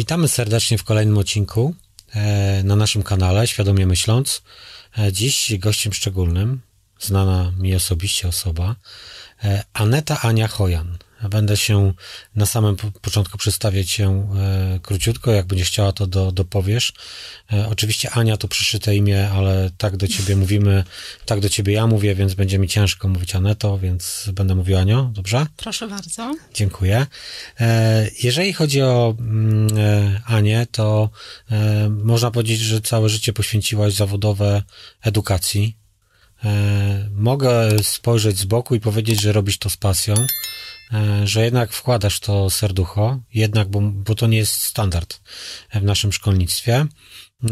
Witamy serdecznie w kolejnym odcinku e, na naszym kanale Świadomie Myśląc. E, dziś gościem szczególnym, znana mi osobiście osoba, e, Aneta Ania Hojan. Będę się na samym początku przedstawiać się e, króciutko, jak będziesz chciała, to do, dopowiesz. E, oczywiście Ania to przyszyte imię, ale tak do ciebie mówimy, tak do ciebie ja mówię, więc będzie mi ciężko mówić Aneto, więc będę mówił Anio, dobrze? Proszę bardzo. Dziękuję. E, jeżeli chodzi o mm, Anię, to można powiedzieć, że całe życie poświęciłaś zawodowe edukacji. Mogę spojrzeć z boku i powiedzieć, że robisz to z pasją. E, że jednak wkładasz to serducho, jednak, bo, bo to nie jest standard w naszym szkolnictwie.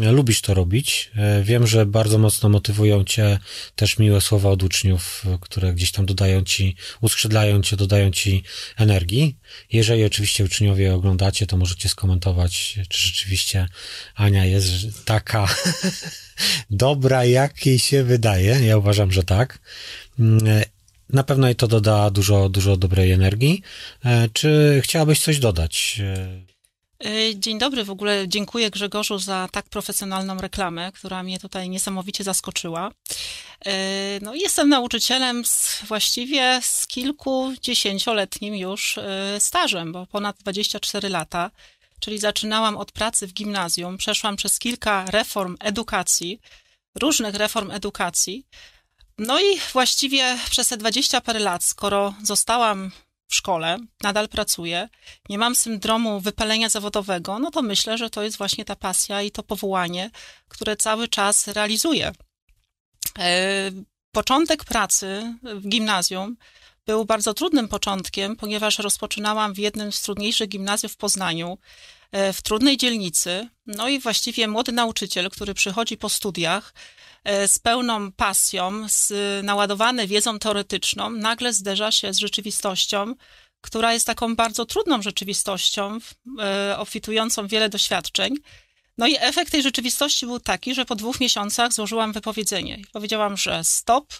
E, lubisz to robić. E, wiem, że bardzo mocno motywują cię też miłe słowa od uczniów, które gdzieś tam dodają ci, uskrzydlają cię, dodają ci energii. Jeżeli oczywiście uczniowie oglądacie, to możecie skomentować, czy rzeczywiście Ania jest taka dobra, jak jej się wydaje. Ja uważam, że tak. Na pewno jej to doda dużo, dużo dobrej energii. E, czy chciałabyś coś dodać? E, dzień dobry, w ogóle dziękuję Grzegorzu za tak profesjonalną reklamę, która mnie tutaj niesamowicie zaskoczyła. E, no, jestem nauczycielem z, właściwie z kilkudziesięcioletnim już stażem, bo ponad 24 lata, czyli zaczynałam od pracy w gimnazjum, przeszłam przez kilka reform edukacji, różnych reform edukacji, no i właściwie przez te 20 parę lat, skoro zostałam w szkole, nadal pracuję, nie mam syndromu wypalenia zawodowego, no to myślę, że to jest właśnie ta pasja i to powołanie, które cały czas realizuję. E, początek pracy w gimnazjum był bardzo trudnym początkiem, ponieważ rozpoczynałam w jednym z trudniejszych gimnazjów w Poznaniu, e, w trudnej dzielnicy. No i właściwie młody nauczyciel, który przychodzi po studiach, z pełną pasją, z, naładowany wiedzą teoretyczną, nagle zderza się z rzeczywistością, która jest taką bardzo trudną rzeczywistością, e, obfitującą wiele doświadczeń. No i efekt tej rzeczywistości był taki, że po dwóch miesiącach złożyłam wypowiedzenie. Powiedziałam, że stop,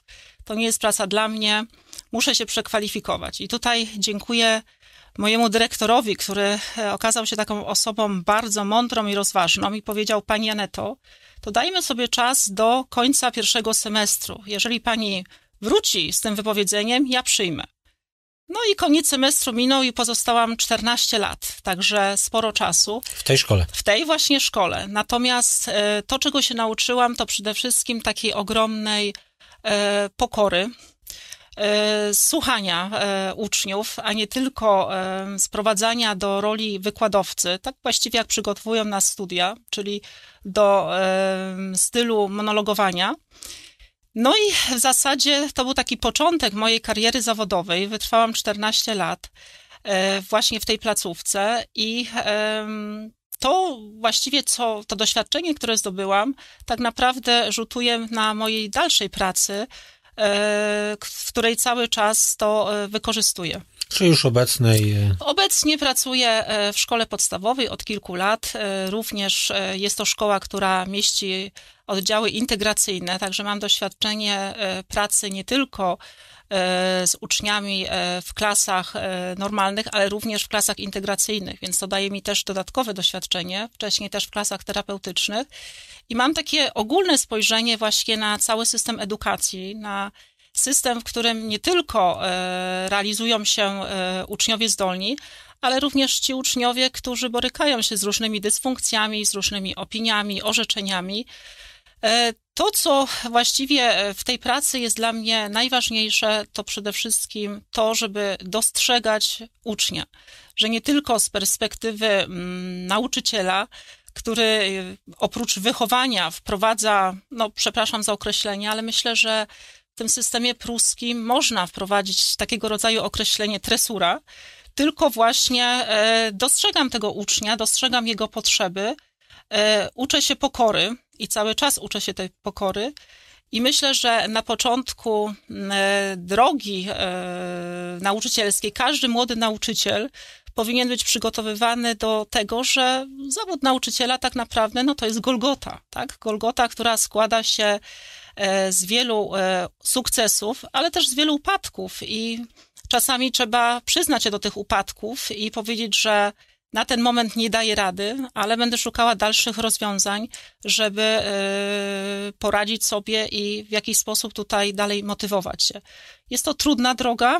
to nie jest praca dla mnie, muszę się przekwalifikować. I tutaj dziękuję mojemu dyrektorowi, który e, okazał się taką osobą bardzo mądrą i rozważną i powiedział, pani Aneto, to dajmy sobie czas do końca pierwszego semestru. Jeżeli pani wróci z tym wypowiedzeniem, ja przyjmę. No i koniec semestru minął i pozostałam 14 lat, także sporo czasu. W tej szkole. W tej właśnie szkole. Natomiast e, to, czego się nauczyłam, to przede wszystkim takiej ogromnej e, pokory, słuchania e, uczniów, a nie tylko e, sprowadzania do roli wykładowcy, tak właściwie jak przygotowują na studia, czyli do stylu monologowania. No i w zasadzie to był taki początek mojej kariery zawodowej. Wytrwałam 14 lat właśnie w tej placówce i to właściwie co, to doświadczenie, które zdobyłam, tak naprawdę rzutuje na mojej dalszej pracy, E, w której cały czas to e, wykorzystuję. Czy już obecnej? E, Obecnie pracuję w szkole podstawowej od kilku lat. Również jest to szkoła, która mieści oddziały integracyjne, także mam doświadczenie pracy nie tylko z uczniami w klasach normalnych, ale również w klasach integracyjnych, więc to daje mi też dodatkowe doświadczenie, wcześniej też w klasach terapeutycznych. I mam takie ogólne spojrzenie właśnie na cały system edukacji, na system, w którym nie tylko e, realizują się e, uczniowie zdolni, ale również ci uczniowie, którzy borykają się z różnymi dysfunkcjami, z różnymi opiniami, orzeczeniami. E, to, co właściwie w tej pracy jest dla mnie najważniejsze, to przede wszystkim to, żeby dostrzegać ucznia, że nie tylko z perspektywy mm, nauczyciela, który y, oprócz wychowania wprowadza, no przepraszam za określenie, ale myślę, że w tym systemie pruskim można wprowadzić takiego rodzaju określenie tresura, tylko właśnie e, dostrzegam tego ucznia, dostrzegam jego potrzeby, e, uczę się pokory i cały czas uczę się tej pokory. I myślę, że na początku e, drogi nauczycielskiej każdy młody nauczyciel powinien być przygotowywany do tego, że zawód nauczyciela tak naprawdę no to jest Golgota, tak? Golgota, która składa się e, z wielu e, sukcesów, ale też z wielu upadków i czasami trzeba przyznać się do tych upadków i powiedzieć, że na ten moment nie daję rady, ale będę szukała dalszych rozwiązań, żeby e, poradzić sobie i w jakiś sposób tutaj dalej motywować się. Jest to trudna droga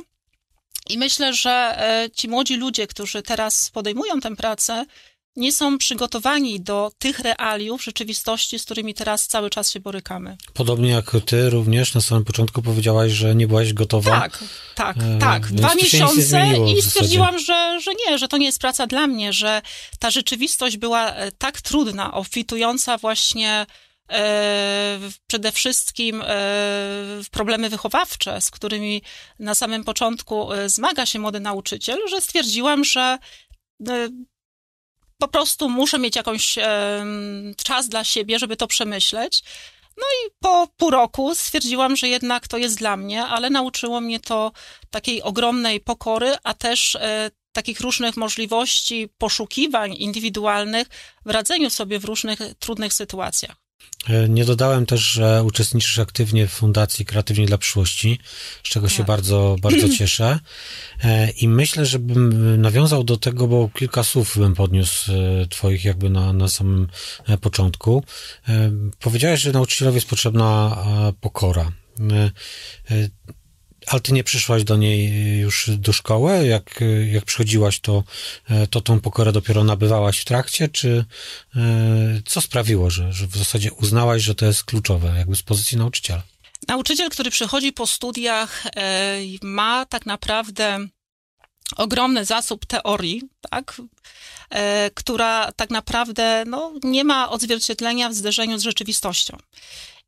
i myślę, że e, ci młodzi ludzie, którzy teraz podejmują tę pracę, nie są przygotowani do tych realiów rzeczywistości, z którymi teraz cały czas się borykamy. Podobnie jak ty również na samym początku powiedziałaś, że nie byłaś gotowa. Tak, tak, e, tak. Dwa miesiące i stwierdziłam, że, że nie, że to nie jest praca dla mnie, że ta rzeczywistość była e, tak trudna, obfitująca właśnie e, przede wszystkim w problemy wychowawcze, z którymi na samym początku zmaga się młody nauczyciel, że stwierdziłam, że po prostu muszę mieć jakąś e, czas dla siebie, żeby to przemyśleć. No i po pół roku stwierdziłam, że jednak to jest dla mnie, ale nauczyło mnie to takiej ogromnej pokory, a też e, takich różnych możliwości poszukiwań indywidualnych w radzeniu sobie w różnych trudnych sytuacjach. E, nie dodałem też, że uczestniczysz aktywnie w Fundacji Kreatywnie dla Przyszłości, z czego tak. się bardzo, bardzo cieszę. E, I myślę, żebym nawiązał do tego, bo kilka słów bym podniósł e, twoich jakby na, na samym początku. Powiedziałeś, że nauczycielowi jest potrzebna pokora ale ty nie przyszłaś do niej już do szkoły? Jak, jak przychodziłaś, to, to tą pokorę dopiero nabywałaś w trakcie, czy co sprawiło, że, że w zasadzie uznałaś, że to jest kluczowe, jakby z pozycji nauczyciela? Nauczyciel, który przychodzi po studiach, e, ma tak naprawdę ogromny zasób teorii, tak? E, która tak naprawdę no, nie ma odzwierciedlenia w zderzeniu z rzeczywistością.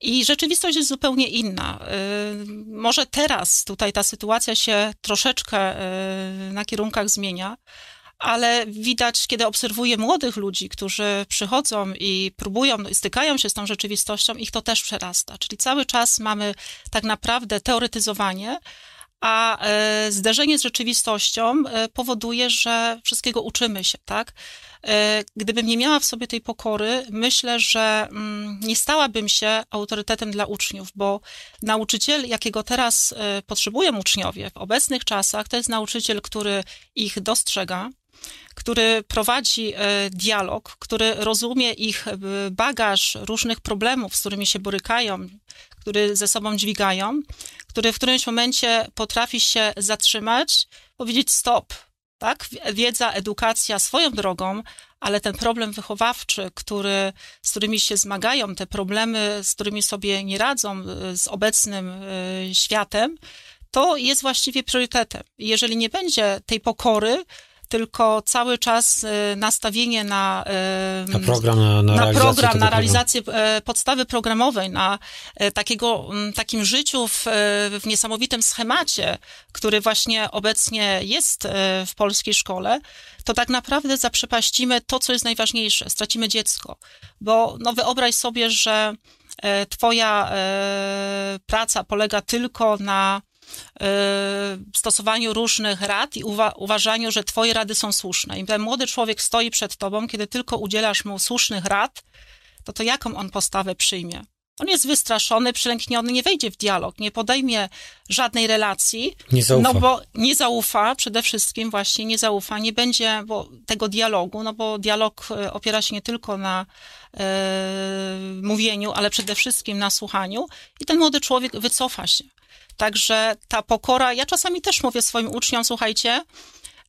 I rzeczywistość jest zupełnie inna. Y, może teraz tutaj ta sytuacja się troszeczkę y, na kierunkach zmienia, ale widać, kiedy obserwuję młodych ludzi, którzy przychodzą i próbują, stykają się z tą rzeczywistością, ich to też przerasta. Czyli cały czas mamy tak naprawdę teoretyzowanie, a e, zderzenie z rzeczywistością powoduje, że wszystkiego uczymy się, tak? E, gdybym nie miała w sobie tej pokory, myślę, że mm, nie stałabym się autorytetem dla uczniów, bo nauczyciel, jakiego teraz potrzebują uczniowie w obecnych czasach, to jest nauczyciel, który ich dostrzega, który prowadzi dialog, który rozumie ich bagaż różnych problemów, z którymi się borykają, który ze sobą dźwigają, który w którymś momencie potrafi się zatrzymać, powiedzieć stop, tak? Wiedza, edukacja swoją drogą, ale ten problem wychowawczy, który, z którymi się zmagają, te problemy, z którymi sobie nie radzą y, z obecnym y, światem, to jest właściwie priorytetem. Jeżeli nie będzie tej pokory, tylko cały czas e, nastawienie na, na program, na, na, na program, na realizację e, podstawy programowej, na takiego, takim życiu w, w niesamowitym schemacie, który właśnie obecnie jest w polskiej szkole, to tak naprawdę zaprzepaścimy to, co jest najważniejsze, stracimy dziecko. Bo no wyobraź sobie, że twoja praca polega tylko na Y, stosowaniu różnych rad i uwa uważaniu, że twoje rady są słuszne. I ten młody człowiek stoi przed tobą, kiedy tylko udzielasz mu słusznych rad, to to jaką on postawę przyjmie? On jest wystraszony, przylękniony, nie wejdzie w dialog, nie podejmie żadnej relacji. Nie zaufa. No bo nie zaufa, przede wszystkim właśnie nie zaufa, nie będzie bo, tego dialogu, no bo dialog y, opiera się nie tylko na e, mówieniu, ale przede wszystkim na słuchaniu i ten młody człowiek wycofa się. Także ta pokora, ja czasami też mówię swoim uczniom, słuchajcie,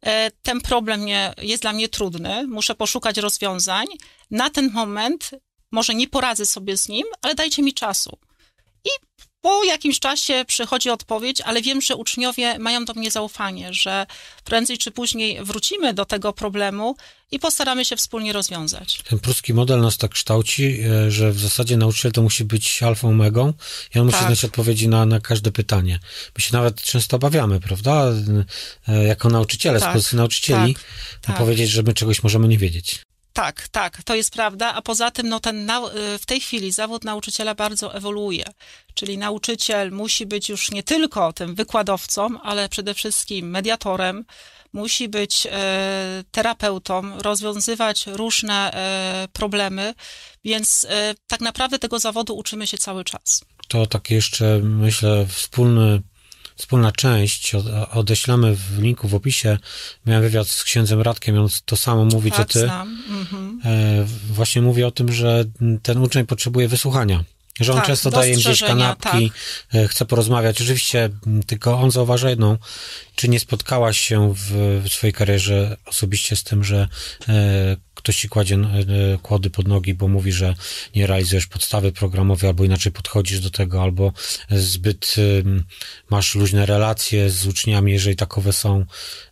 e, ten problem jest dla mnie trudny, muszę poszukać rozwiązań. Na ten moment może nie poradzę sobie z nim, ale dajcie mi czasu. Po jakimś czasie przychodzi odpowiedź, ale wiem, że uczniowie mają do mnie zaufanie, że prędzej czy później wrócimy do tego problemu i postaramy się wspólnie rozwiązać. Ten pruski model nas tak kształci, e, że w zasadzie nauczyciel to musi być alfą omegą i on musi tak. znać odpowiedzi na, na każde pytanie. My się nawet często obawiamy, prawda? E, jako nauczyciele, tak. z pozycji nauczycieli, tak. powiedzieć, że my czegoś możemy nie wiedzieć. Tak, tak, to jest prawda, a poza tym no, ten y, w tej chwili zawód nauczyciela bardzo ewoluuje, czyli nauczyciel musi być już nie tylko tym wykładowcą, ale przede wszystkim mediatorem, musi być e, terapeutą, rozwiązywać różne e, problemy, więc e, tak naprawdę tego zawodu uczymy się cały czas. To taki jeszcze, myślę, wspólny wspólna część, odeślamy w linku w opisie. Miałem wywiad z księdzem Radkiem, on to samo mówi, tak, co ty. Mhm. Właśnie mówi o tym, że ten uczeń potrzebuje wysłuchania. Że on tak, często daje im gdzieś kanapki, tak. chce porozmawiać. Oczywiście tylko on zauważa jedną, czy nie spotkałaś się w, w swojej karierze osobiście z tym, że e, ktoś ci kładzie e, kłody pod nogi, bo mówi, że nie realizujesz podstawy programowej, albo inaczej podchodzisz do tego, albo zbyt e, masz luźne relacje z uczniami, jeżeli takowe są.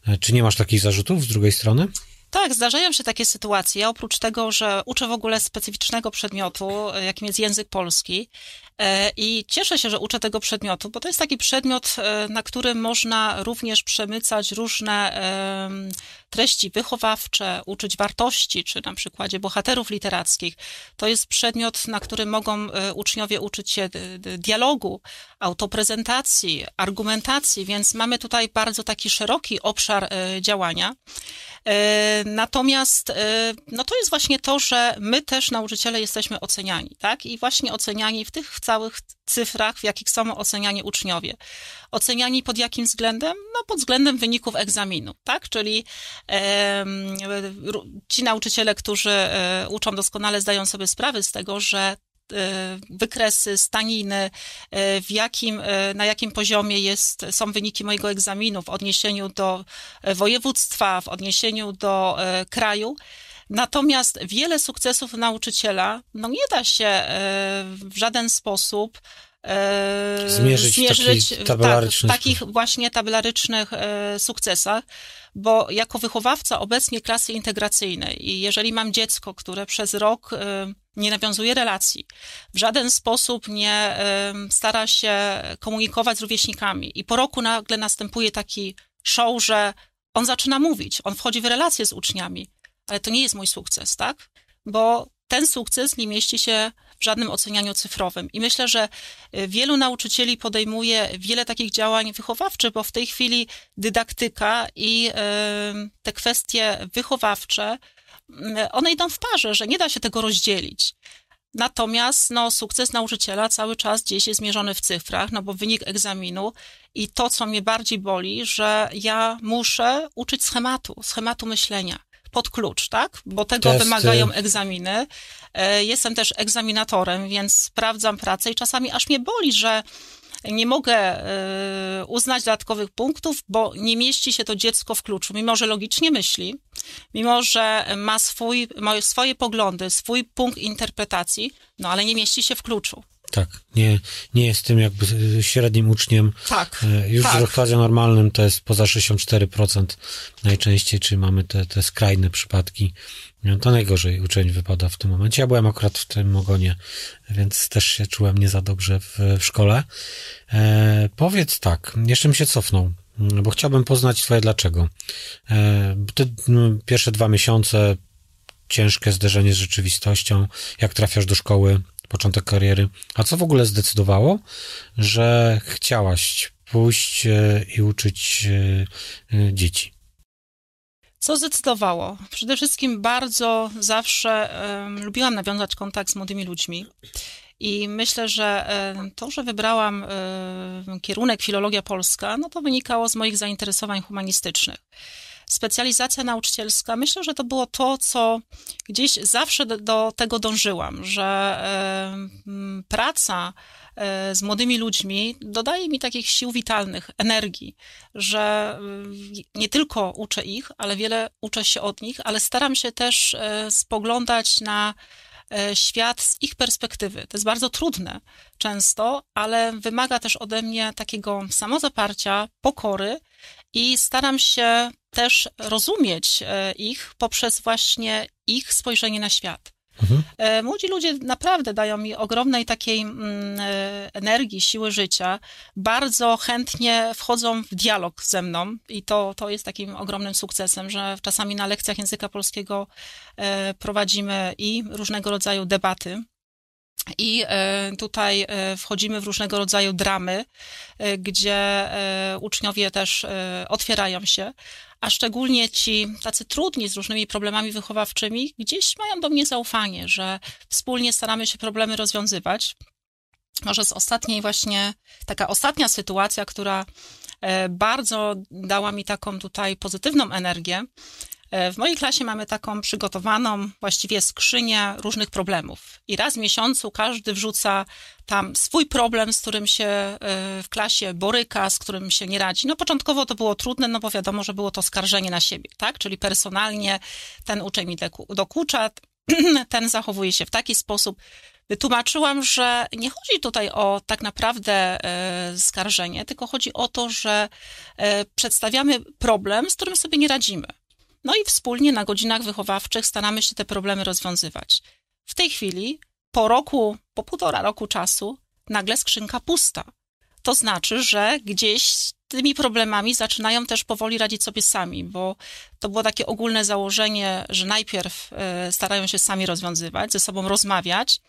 E, czy nie masz takich zarzutów z drugiej strony? Tak, zdarzają się takie sytuacje. Oprócz tego, że uczę w ogóle specyficznego przedmiotu, jakim jest język polski, i cieszę się, że uczę tego przedmiotu, bo to jest taki przedmiot, e, na którym można również przemycać różne treści wychowawcze, uczyć wartości, czy na przykładzie bohaterów literackich. To jest przedmiot, na którym mogą e, uczniowie uczyć się dialogu, autoprezentacji, argumentacji, więc mamy tutaj bardzo taki szeroki obszar działania. E, natomiast e, no to jest właśnie to, że my też nauczyciele jesteśmy oceniani, tak? I właśnie oceniani w tych całych cyfrach, w jakich są oceniani uczniowie. Oceniani pod jakim względem? No pod względem wyników egzaminu, tak? Czyli e, ci nauczyciele, którzy e, uczą doskonale, zdają sobie sprawę z tego, że E, wykresy, staniny, e, w jakim, e, na jakim poziomie jest, są wyniki mojego egzaminu w odniesieniu do województwa, w odniesieniu do kraju. Natomiast wiele sukcesów nauczyciela no nie da się w żaden sposób zmierzyć, zmierzyć w, tak, w takich właśnie tabelarycznych sukcesach, bo jako wychowawca obecnie klasy integracyjnej i jeżeli mam dziecko, które przez rok nie nawiązuje relacji, w żaden sposób nie stara się komunikować z rówieśnikami i po roku nagle następuje taki show, że on zaczyna mówić, on wchodzi w relacje z uczniami, ale to nie jest mój sukces, tak? Bo ten sukces nie mieści się w żadnym ocenianiu cyfrowym. I myślę, że y, wielu nauczycieli podejmuje wiele takich działań wychowawczych, bo w tej chwili dydaktyka i te kwestie wychowawcze Mm, one idą w parze, że nie da się tego rozdzielić. Natomiast no, sukces nauczyciela cały czas gdzieś jest mierzony w cyfrach, no bo wynik egzaminu i to, co mnie bardziej boli, że ja muszę uczyć schematu, schematu myślenia pod klucz, tak? Bo tego Testy. wymagają egzaminy. E, jestem też egzaminatorem, więc sprawdzam pracę i czasami aż mnie boli, że nie mogę e, uznać dodatkowych punktów, bo nie mieści się to dziecko w kluczu, mimo że logicznie myśli, mimo że ma swój, ma swoje poglądy, swój punkt interpretacji, no ale nie mieści się w kluczu. Tak, nie, nie jest tym jakby średnim uczniem. Tak. E, już tak. w rozkładzie normalnym to jest poza 64% najczęściej, czy mamy te, te skrajne przypadki. No, to najgorzej uczeń wypada w tym momencie. Ja byłem akurat w tym ogonie, więc też się czułem nie za dobrze w, w szkole. E, powiedz tak, jeszcze mi się cofnął, bo chciałbym poznać twoje dlaczego. E, ty, no, pierwsze dwa miesiące ciężkie zderzenie z rzeczywistością, jak trafiasz do szkoły, początek kariery. A co w ogóle zdecydowało, że chciałaś pójść e, i uczyć e, e, dzieci? Co zdecydowało? Przede wszystkim bardzo zawsze um, lubiłam nawiązać kontakt z młodymi ludźmi. I myślę, że to, że wybrałam kierunek filologia polska, no to wynikało z moich zainteresowań humanistycznych specjalizacja nauczycielska, myślę, że to było to, co gdzieś zawsze do, do tego dążyłam, że praca y, z młodymi ludźmi dodaje mi takich sił witalnych, energii, że y, nie tylko uczę ich, ale wiele uczę się od nich, ale staram się też spoglądać na świat z ich perspektywy. To jest bardzo trudne często, ale wymaga też ode mnie takiego samozaparcia, pokory i staram się też rozumieć e, ich poprzez właśnie ich spojrzenie na świat. Mhm. E, młodzi ludzie naprawdę dają mi ogromnej takiej mm, e, energii, siły życia. Bardzo chętnie wchodzą w dialog ze mną i to, to jest takim ogromnym sukcesem, że czasami na lekcjach języka polskiego prowadzimy i różnego rodzaju debaty i e, tutaj e, wchodzimy w różnego rodzaju dramy, e, gdzie uczniowie też otwierają się, a szczególnie ci tacy trudni z różnymi problemami wychowawczymi, gdzieś mają do mnie zaufanie, że wspólnie staramy się problemy rozwiązywać. Może z ostatniej właśnie, taka ostatnia sytuacja, która bardzo dała mi taką tutaj pozytywną energię. W mojej klasie mamy taką przygotowaną właściwie skrzynię różnych problemów. I raz w miesiącu każdy wrzuca tam swój problem, z którym się e, w klasie boryka, z którym się nie radzi. No początkowo to było trudne, no bo wiadomo, że było to skarżenie na siebie, tak? Czyli personalnie ten uczeń mi dokucza, ten zachowuje się w taki sposób. Wytłumaczyłam, że nie chodzi tutaj o tak naprawdę e, skarżenie, tylko chodzi o to, że e, przedstawiamy problem, z którym sobie nie radzimy. No i wspólnie na godzinach wychowawczych staramy się te problemy rozwiązywać. W tej chwili, po roku, po półtora roku czasu, nagle skrzynka pusta. To znaczy, że gdzieś tymi problemami zaczynają też powoli radzić sobie sami, bo to było takie ogólne założenie, że najpierw e, starają się sami rozwiązywać, ze sobą rozmawiać.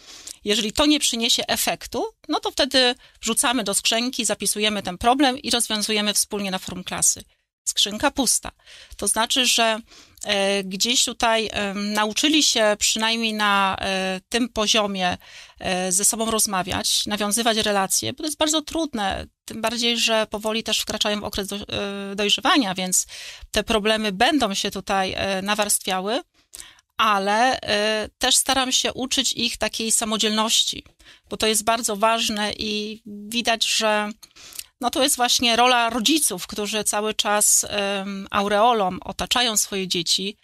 Jeżeli to nie przyniesie efektu, no to wtedy wrzucamy do skrzynki, zapisujemy ten problem i rozwiązujemy wspólnie na forum klasy skrzynka pusta. To znaczy, że e, gdzieś tutaj nauczyli się przynajmniej na e, tym poziomie e, ze sobą rozmawiać, nawiązywać relacje, bo to jest bardzo trudne, tym bardziej, że powoli też wkraczają w okres dojrzewania, więc te problemy będą się tutaj nawarstwiały, ale też staram się uczyć ich takiej samodzielności, bo to jest bardzo ważne i widać, że no to jest właśnie rola rodziców, którzy cały czas aureolą otaczają swoje dzieci.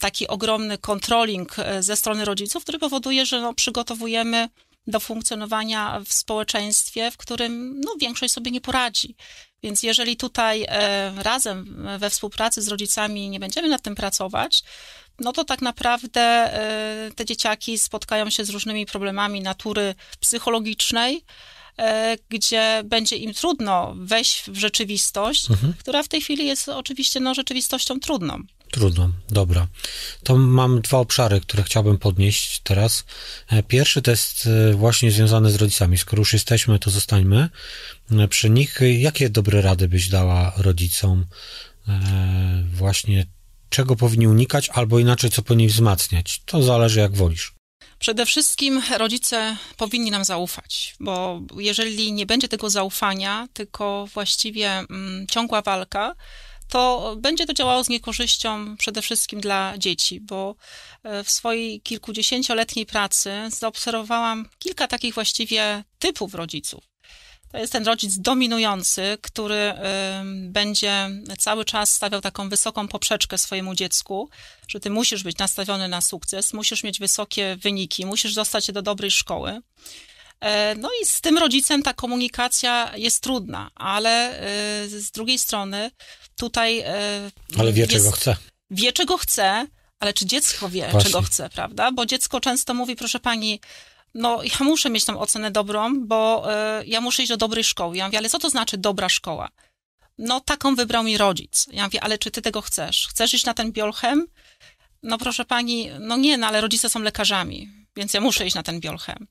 Taki ogromny kontroling e, ze strony rodziców, który powoduje, że no, przygotowujemy do funkcjonowania w społeczeństwie, w którym no, większość sobie nie poradzi. Więc jeżeli tutaj e, razem we współpracy z rodzicami nie będziemy nad tym pracować, no to tak naprawdę e, te dzieciaki spotkają się z różnymi problemami natury psychologicznej, gdzie będzie im trudno wejść w rzeczywistość, mhm. która w tej chwili jest oczywiście no, rzeczywistością trudną. Trudno, dobra. To mam dwa obszary, które chciałbym podnieść teraz. E, pierwszy to jest e, właśnie związany z rodzicami. Skoro już jesteśmy, to zostańmy przy nich. Jakie dobre rady byś dała rodzicom właśnie czego powinni unikać, albo inaczej, co powinni wzmacniać? To zależy, jak wolisz. Przede wszystkim rodzice powinni nam zaufać, bo jeżeli nie będzie tego zaufania, tylko właściwie mm, ciągła walka, to będzie to działało z niekorzyścią przede wszystkim dla dzieci, bo e, w swojej kilkudziesięcioletniej pracy zaobserwowałam kilka takich właściwie typów rodziców. To jest ten rodzic dominujący, który będzie cały czas stawiał taką wysoką poprzeczkę swojemu dziecku, że ty musisz być nastawiony na sukces, musisz mieć wysokie wyniki, musisz dostać się do dobrej szkoły. E, no i z tym rodzicem ta komunikacja jest trudna, ale e, z drugiej strony tutaj. E, ale wie, jest, czego chce. Wie, czego chce, ale czy dziecko wie, Właśnie. czego chce, prawda? Bo dziecko często mówi, proszę pani, no ja muszę mieć tą ocenę dobrą, bo y, ja muszę iść do dobrej szkoły. Ja mówię, ale co to znaczy dobra szkoła? No taką wybrał mi rodzic. Ja mówię, ale czy ty tego chcesz? Chcesz iść na ten biolchem? No proszę pani, no nie, no ale rodzice są lekarzami, więc ja muszę iść na ten biolchem.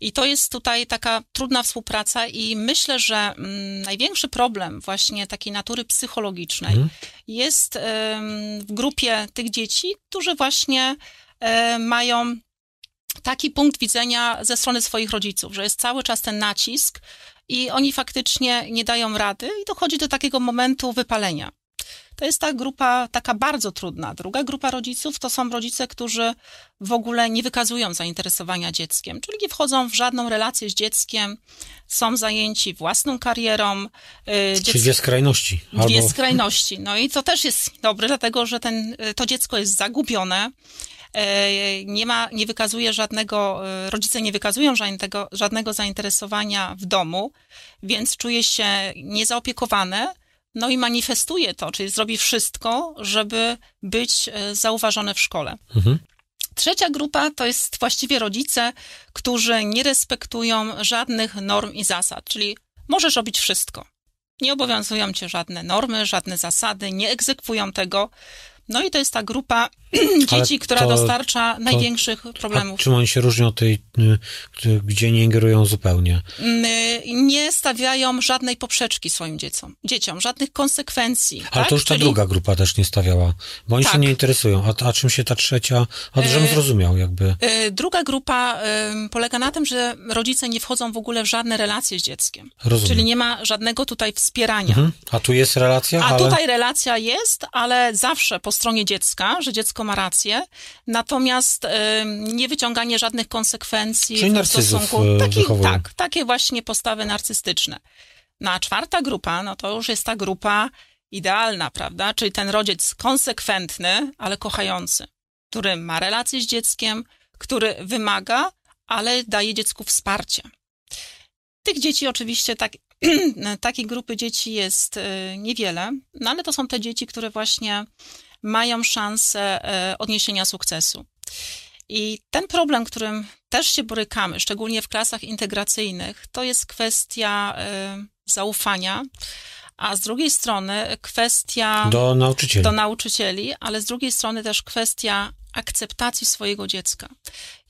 I to jest tutaj taka trudna współpraca i myślę, że mm, największy problem właśnie takiej natury psychologicznej mm. jest y, w grupie tych dzieci, którzy właśnie y, mają taki punkt widzenia ze strony swoich rodziców, że jest cały czas ten nacisk i oni faktycznie nie dają rady i dochodzi do takiego momentu wypalenia. To jest ta grupa taka bardzo trudna. Druga grupa rodziców to są rodzice, którzy w ogóle nie wykazują zainteresowania dzieckiem, czyli nie wchodzą w żadną relację z dzieckiem, są zajęci własną karierą. Y, czyli dwie skrajności. Dwie albo... skrajności. No i to też jest dobre, dlatego że ten, y, to dziecko jest zagubione, nie ma, nie wykazuje żadnego, e, rodzice nie wykazują żadnego, żadnego zainteresowania w domu, więc czuje się niezaopiekowane, no i manifestuje to, czyli zrobi wszystko, żeby być e, zauważone w szkole. Mhm. Trzecia grupa to jest właściwie rodzice, którzy nie respektują żadnych norm i zasad, czyli możesz robić wszystko. Nie obowiązują cię żadne normy, żadne zasady, nie egzekwują tego, No i to jest ta grupa dzieci, która to- dostarcza największych problemów. A czym oni się różnią od tej, y, gdzie nie ingerują zupełnie? Mm, Nie stawiają żadnej poprzeczki swoim dzieciom, dzieciom żadnych konsekwencji. Ale tak? to już ta Czyli- druga grupa też nie stawiała, bo oni się Tak. nie interesują. A, a czym się ta trzecia, a żebym E, zrozumiał jakby. Y, Druga grupa y, polega na tym, że rodzice nie wchodzą w ogóle w żadne relacje z dzieckiem. Rozumiem. Czyli nie ma żadnego tutaj wspierania. Mhm. A tu jest relacja, A ale... tutaj relacja jest, ale zawsze po stronie dziecka, że dziecko ma rację, natomiast y, nie wyciąganie żadnych konsekwencji Czyli w stosunku. e, Taki, tak, takie właśnie postawy narcystyczne. No a czwarta grupa, no to już jest ta grupa idealna, prawda? Czyli ten rodzic konsekwentny, ale kochający, który ma relację z dzieckiem, który wymaga, ale daje dziecku wsparcie. Tych dzieci oczywiście tak, takiej grupy dzieci jest e, niewiele, no ale to są te dzieci, które właśnie mają szansę e, odniesienia sukcesu. I ten problem, którym też się borykamy, szczególnie w klasach integracyjnych, to jest kwestia e, zaufania, a z drugiej strony kwestia Do nauczycieli. do nauczycieli, ale z drugiej strony też kwestia akceptacji swojego dziecka.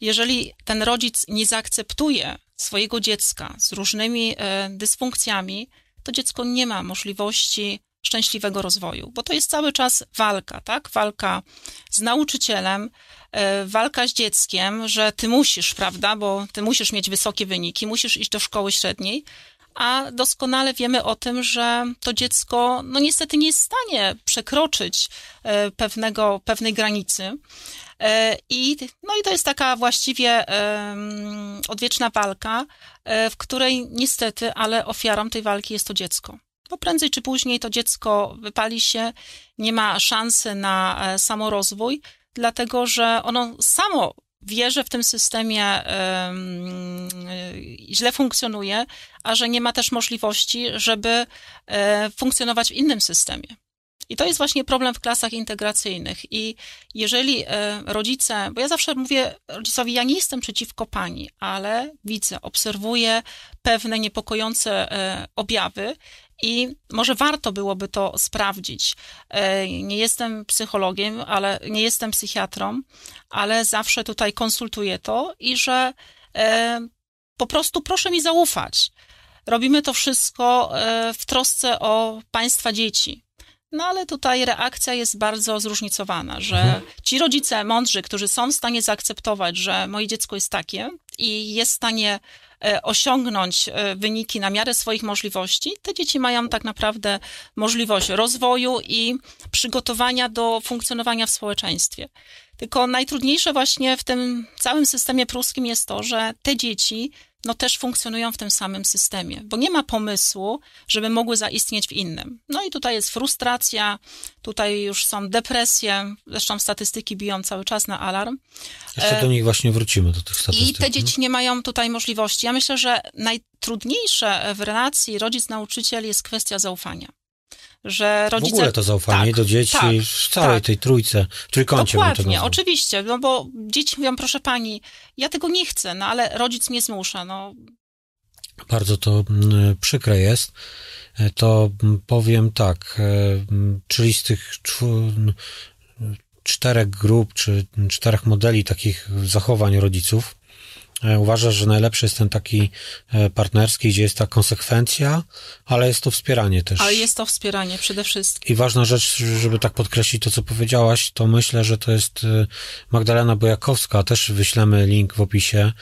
Jeżeli ten rodzic nie zaakceptuje swojego dziecka z różnymi e, dysfunkcjami, to dziecko nie ma możliwości szczęśliwego rozwoju, bo to jest cały czas walka, tak? Walka z nauczycielem, e, walka z dzieckiem, że ty musisz, prawda, bo ty musisz mieć wysokie wyniki, musisz iść do szkoły średniej, a doskonale wiemy o tym, że to dziecko, no niestety nie jest w stanie przekroczyć e, pewnego, pewnej granicy. E, I, no i to jest taka właściwie odwieczna walka, w której niestety, ale ofiarą tej walki jest to dziecko. Bo prędzej czy później to dziecko wypali się, nie ma szansy na e, samorozwój, dlatego że ono samo wie, że w tym systemie em, e, źle funkcjonuje, a że nie ma też możliwości, żeby e, funkcjonować w innym systemie. I to jest właśnie problem w klasach integracyjnych. I jeżeli rodzice, bo ja zawsze mówię rodzicowi, ja nie jestem przeciwko pani, ale widzę, obserwuję pewne niepokojące objawy i może warto byłoby to sprawdzić. E, Nie jestem psychologiem, ale nie jestem psychiatrą, ale zawsze tutaj konsultuję to i że e, po prostu proszę mi zaufać. Robimy to wszystko e, w trosce o państwa dzieci. No ale tutaj reakcja jest bardzo zróżnicowana, że Mhm. ci rodzice mądrzy, którzy są w stanie zaakceptować, że moje dziecko jest takie i jest w stanie osiągnąć e, wyniki na miarę swoich możliwości, te dzieci mają tak naprawdę możliwość rozwoju i przygotowania do funkcjonowania w społeczeństwie. Tylko najtrudniejsze właśnie w tym całym systemie pruskim jest to, że te dzieci no też funkcjonują w tym samym systemie, bo nie ma pomysłu, żeby mogły zaistnieć w innym. No i tutaj jest frustracja, tutaj już są depresje, zresztą statystyki biją cały czas na alarm. Jeszcze do nich właśnie wrócimy, do tych I statystyk. te dzieci nie mają tutaj możliwości. Ja myślę, że najtrudniejsze w relacji rodzic-nauczyciel jest kwestia zaufania. Że W rodzice... ogóle to zaufanie tak, do dzieci tak, w całej tak. tej trójce, w trójkącie Dokładnie, oczywiście, no bo dzieci mówią, proszę pani, ja tego nie chcę, no ale rodzic mnie zmusza, no Bardzo to mm, przykre jest. E, To mm, powiem tak, e, mm, czyli z tych czterech grup, czy czterech modeli takich zachowań rodziców, uważasz, że najlepszy jest ten taki e, partnerski, gdzie jest ta konsekwencja, ale jest to wspieranie też. ale jest to wspieranie przede wszystkim. I ważna rzecz, żeby tak podkreślić to, co powiedziałaś, to myślę, że to jest y, Magdalena Bojakowska, też wyślemy link w opisie.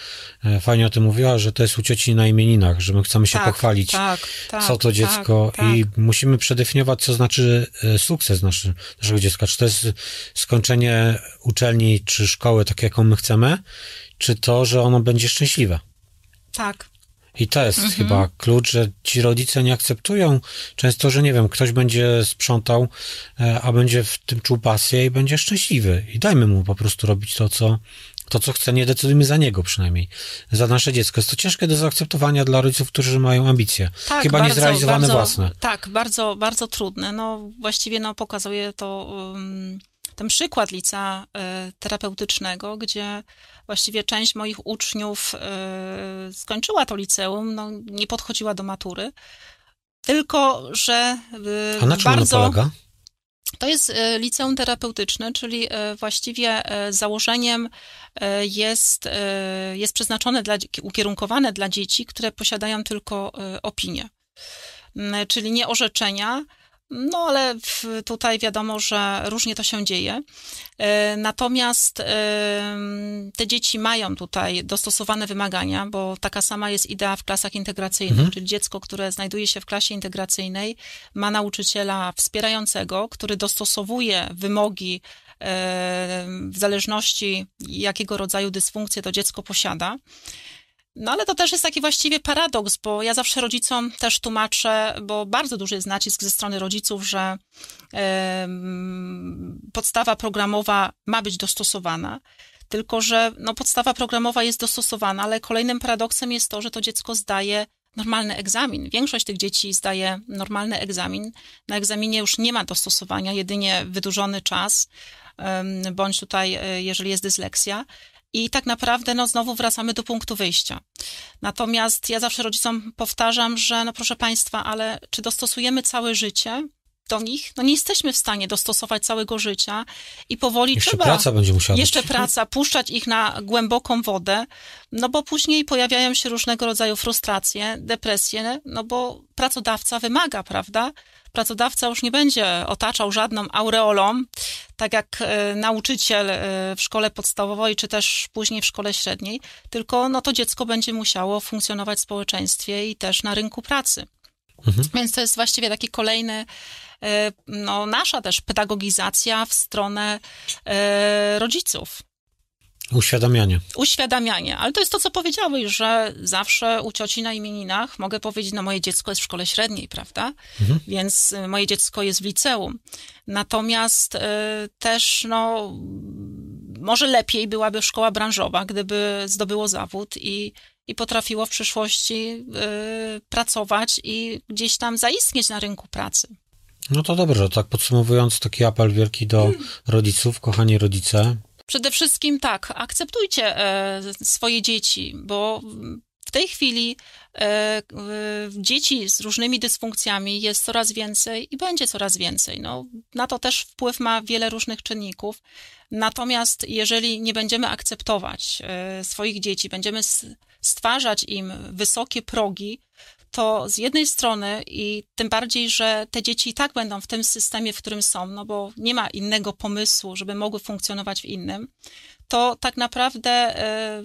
E, Fajnie o tym mówiła, że to jest u cioci na imieninach, że my chcemy się tak, pochwalić, tak, tak, co to dziecko tak, i tak. musimy przedefiniować, co znaczy e, sukces naszy, naszego dziecka. Czy to jest skończenie uczelni czy szkoły, tak jaką my chcemy, czy to, że ono będzie szczęśliwe. tak. I to jest Mhm. chyba klucz, że ci rodzice nie akceptują często, że nie wiem, ktoś będzie sprzątał, e, a będzie w tym czuł pasję i będzie szczęśliwy. I dajmy mu po prostu robić to, co, to, co chce, nie decydujmy za niego przynajmniej, za nasze dziecko. Jest to ciężkie do zaakceptowania dla rodziców, którzy mają ambicje. Tak, chyba bardzo, niezrealizowane bardzo, własne. Tak, bardzo, bardzo trudne. No właściwie no, pokazuje to um, ten przykład lica e, terapeutycznego, gdzie właściwie część moich uczniów e, skończyła to liceum, no, nie podchodziła do matury, tylko że e, A na czym bardzo... polega? To jest liceum terapeutyczne, czyli właściwie założeniem jest, jest przeznaczone, dla, ukierunkowane dla dzieci, które posiadają tylko opinie, czyli nie orzeczenia, no ale tutaj wiadomo, że różnie to się dzieje. E, natomiast e, te dzieci mają tutaj dostosowane wymagania, bo taka sama jest idea w klasach integracyjnych, mhm. czyli dziecko, które znajduje się w klasie integracyjnej, ma nauczyciela wspierającego, który dostosowuje wymogi e, w zależności jakiego rodzaju dysfunkcję to dziecko posiada. No ale to też jest taki właściwie paradoks, bo ja zawsze rodzicom też tłumaczę, bo bardzo duży jest nacisk ze strony rodziców, że e, podstawa programowa ma być dostosowana. Tylko, że no, podstawa programowa jest dostosowana, ale kolejnym paradoksem jest to, że to dziecko zdaje normalny egzamin. Większość tych dzieci zdaje normalny egzamin. Na egzaminie już nie ma dostosowania, jedynie wydłużony czas, bądź tutaj, e, jeżeli jest dysleksja. I tak naprawdę, no, znowu wracamy do punktu wyjścia. Natomiast ja zawsze rodzicom powtarzam, że, no, proszę Państwa, ale czy dostosujemy całe życie do nich? No, nie jesteśmy w stanie dostosować całego życia i powoli jeszcze trzeba. praca będzie musiała Jeszcze być. praca, puszczać ich na głęboką wodę, no bo później pojawiają się różnego rodzaju frustracje, depresje, no bo pracodawca wymaga, prawda? pracodawca już nie będzie otaczał żadną aureolą, tak jak e, nauczyciel e, w szkole podstawowej, czy też później w szkole średniej, tylko no to dziecko będzie musiało funkcjonować w społeczeństwie i też na rynku pracy. Mhm. Więc to jest właściwie taki kolejny, e, no, nasza też pedagogizacja w stronę rodziców. Uświadamianie. Uświadamianie, ale to jest to, co powiedziałeś, że zawsze u cioci na imieninach mogę powiedzieć, no moje dziecko jest w szkole średniej, prawda? Mhm. Więc y, moje dziecko jest w liceum. Natomiast y, też, no, może lepiej byłaby szkoła branżowa, gdyby zdobyło zawód i, i potrafiło w przyszłości y, pracować i gdzieś tam zaistnieć na rynku pracy. No to dobrze, tak podsumowując, taki apel wielki do hmm. rodziców, kochani rodzice, Przede wszystkim tak, akceptujcie e, swoje dzieci, bo w tej chwili e, dzieci z różnymi dysfunkcjami jest coraz więcej i będzie coraz więcej. No, na to też wpływ ma wiele różnych czynników. Natomiast jeżeli nie będziemy akceptować e, swoich dzieci, będziemy stwarzać im wysokie progi, to z jednej strony i tym bardziej, że te dzieci i tak będą w tym systemie, w którym są, no bo nie ma innego pomysłu, żeby mogły funkcjonować w innym, to tak naprawdę e,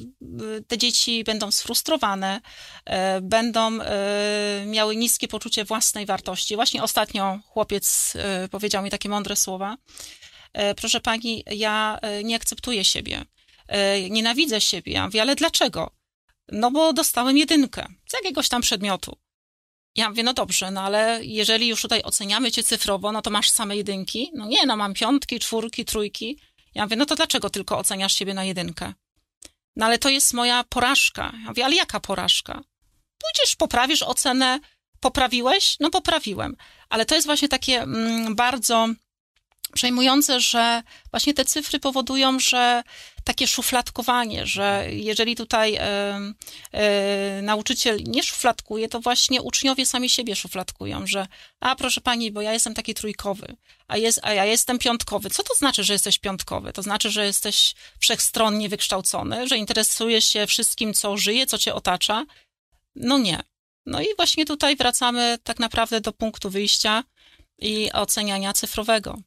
te dzieci będą sfrustrowane, e, będą e, miały niskie poczucie własnej wartości. Właśnie ostatnio chłopiec powiedział mi takie mądre słowa. Proszę pani, ja nie akceptuję siebie, nienawidzę siebie. Ja mówię, ale dlaczego? No bo dostałem jedynkę z jakiegoś tam przedmiotu. Ja mówię, no dobrze, no ale jeżeli już tutaj oceniamy cię cyfrowo, no to masz same jedynki? No nie, no mam piątki, czwórki, trójki. Ja mówię, no to dlaczego tylko oceniasz siebie na jedynkę? No ale to jest moja porażka. Ja mówię, ale jaka porażka? Pójdziesz, poprawisz ocenę, poprawiłeś? No poprawiłem. Ale to jest właśnie takie mm, bardzo przejmujące, że właśnie te cyfry powodują, że takie szufladkowanie, że jeżeli tutaj nauczyciel nie szufladkuje, to właśnie uczniowie sami siebie szufladkują, że a proszę pani, bo ja jestem taki trójkowy, a, jest, a ja jestem piątkowy. Co to znaczy, że jesteś piątkowy? To znaczy, że jesteś wszechstronnie wykształcony, że interesujesz się wszystkim, co żyje, co cię otacza? No nie. No i właśnie tutaj wracamy tak naprawdę do punktu wyjścia i oceniania cyfrowego.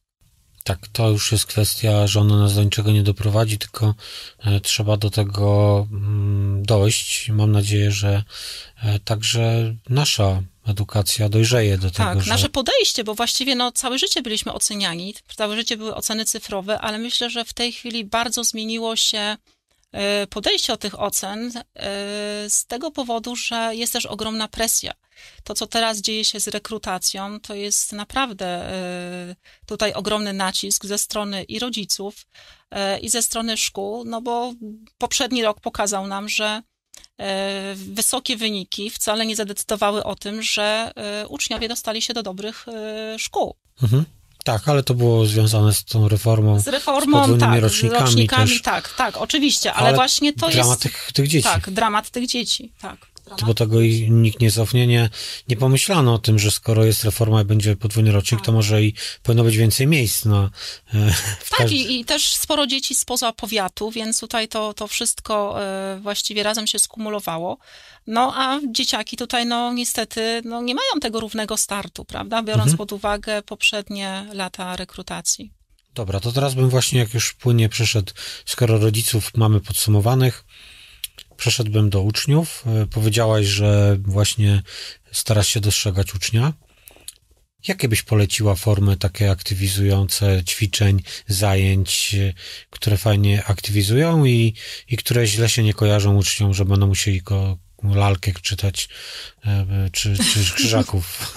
Tak, to już jest kwestia, że ona nas do niczego nie doprowadzi, tylko e, trzeba do tego mm, dojść. Mam nadzieję, że e, także nasza edukacja dojrzeje do tego. Tak, że... nasze podejście, bo właściwie no, całe życie byliśmy oceniani, całe życie były oceny cyfrowe, ale myślę, że w tej chwili bardzo zmieniło się podejście do tych ocen z tego powodu, że jest też ogromna presja to, co teraz dzieje się z rekrutacją, to jest naprawdę e, tutaj ogromny nacisk ze strony i rodziców, e, i ze strony szkół, no bo poprzedni rok pokazał nam, że e, wysokie wyniki wcale nie zadecydowały o tym, że uczniowie dostali się do dobrych szkół. Mhm. Tak, ale to było związane z tą reformą. Z reformą, z tak, rocznikami, rocznikami też. tak, tak, oczywiście, ale, ale właśnie to dramat jest... Dramat tych, tych dzieci. Tak, dramat tych dzieci, tak. Bo tego i nikt nie cofnie, nie, nie pomyślano o tym, że skoro jest reforma i będzie podwójny rocznik, tak. to może i powinno być więcej miejsc na... E, tak, każdy... i, i, też sporo dzieci spoza powiatu, więc tutaj to, to wszystko e, właściwie razem się skumulowało. No a dzieciaki tutaj, no niestety, no, nie mają tego równego startu, prawda, biorąc mhm. pod uwagę poprzednie lata rekrutacji. Dobra, to teraz bym właśnie, jak już płynnie przeszedł, skoro rodziców mamy podsumowanych, przeszedłbym do uczniów. E, powiedziałaś, że właśnie starasz się dostrzegać ucznia. Jakie byś poleciła formy takie aktywizujące ćwiczeń, zajęć, e, które fajnie aktywizują i, i które źle się nie kojarzą uczniom, że będą musieli go lalkę czytać, e, czy, czy krzyżaków.